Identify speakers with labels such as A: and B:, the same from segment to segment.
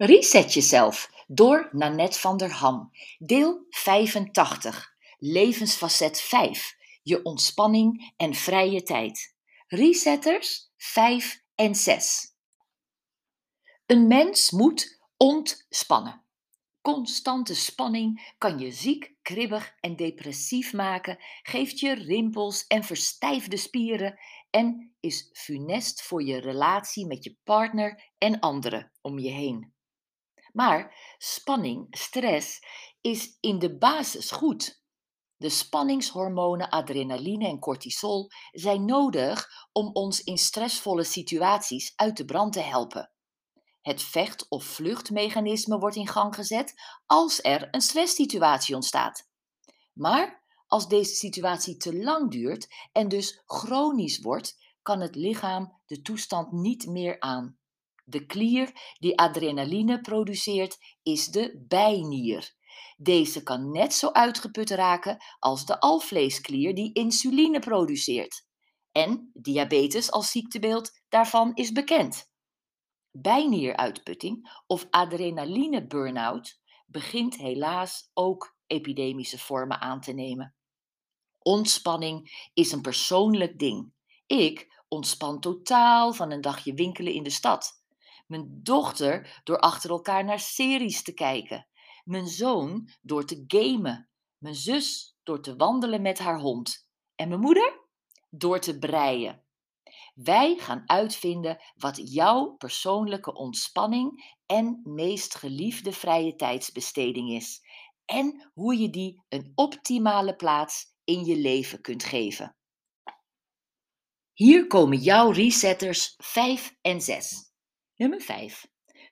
A: Reset jezelf door Nanette van der Ham. Deel 85. Levensfacet 5. Je ontspanning en vrije tijd. Resetters 5 en 6. Een mens moet ontspannen. Constante spanning kan je ziek, kribbig en depressief maken, geeft je rimpels en verstijfde spieren en is funest voor je relatie met je partner en anderen om je heen. Maar spanning, stress, is in de basis goed. De spanningshormonen adrenaline en cortisol zijn nodig om ons in stressvolle situaties uit de brand te helpen. Het vecht- of vluchtmechanisme wordt in gang gezet als er een stresssituatie ontstaat. Maar als deze situatie te lang duurt en dus chronisch wordt, kan het lichaam de toestand niet meer aan. De klier die adrenaline produceert is de bijnier. Deze kan net zo uitgeput raken als de alvleesklier die insuline produceert. En diabetes als ziektebeeld daarvan is bekend. Bijnieruitputting of adrenaline burn-out begint helaas ook epidemische vormen aan te nemen. Ontspanning is een persoonlijk ding. Ik ontspan totaal van een dagje winkelen in de stad. Mijn dochter door achter elkaar naar series te kijken. Mijn zoon door te gamen. Mijn zus door te wandelen met haar hond. En mijn moeder door te breien. Wij gaan uitvinden wat jouw persoonlijke ontspanning en meest geliefde vrije tijdsbesteding is. En hoe je die een optimale plaats in je leven kunt geven. Hier komen jouw resetters 5 en 6. Nummer 5.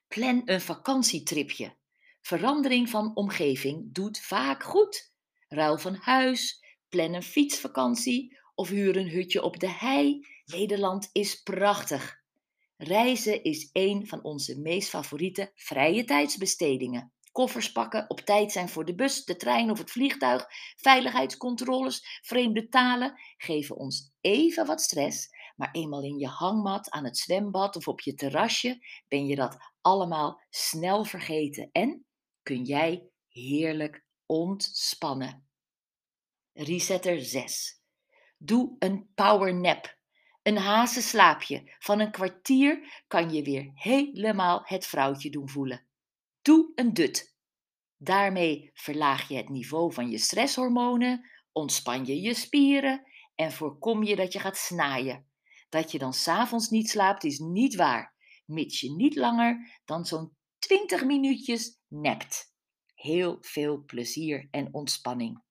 A: Plan een vakantietripje. Verandering van omgeving doet vaak goed. Ruil van huis, plan een fietsvakantie of huur een hutje op de hei. Nederland is prachtig. Reizen is een van onze meest favoriete vrije tijdsbestedingen. Koffers pakken, op tijd zijn voor de bus, de trein of het vliegtuig, veiligheidscontroles, vreemde talen geven ons even wat stress, maar eenmaal in je hangmat, aan het zwembad of op je terrasje ben je dat allemaal snel vergeten en kun jij heerlijk ontspannen. Resetter 6. Doe een power nap. Een hazenslaapje van een kwartier kan je weer helemaal het vrouwtje doen voelen. Doe een dut. Daarmee verlaag je het niveau van je stresshormonen, ontspan je je spieren en voorkom je dat je gaat snaaien. Dat je dan s'avonds niet slaapt is niet waar, mits je niet langer dan zo'n 20 minuutjes nept. Heel veel plezier en ontspanning.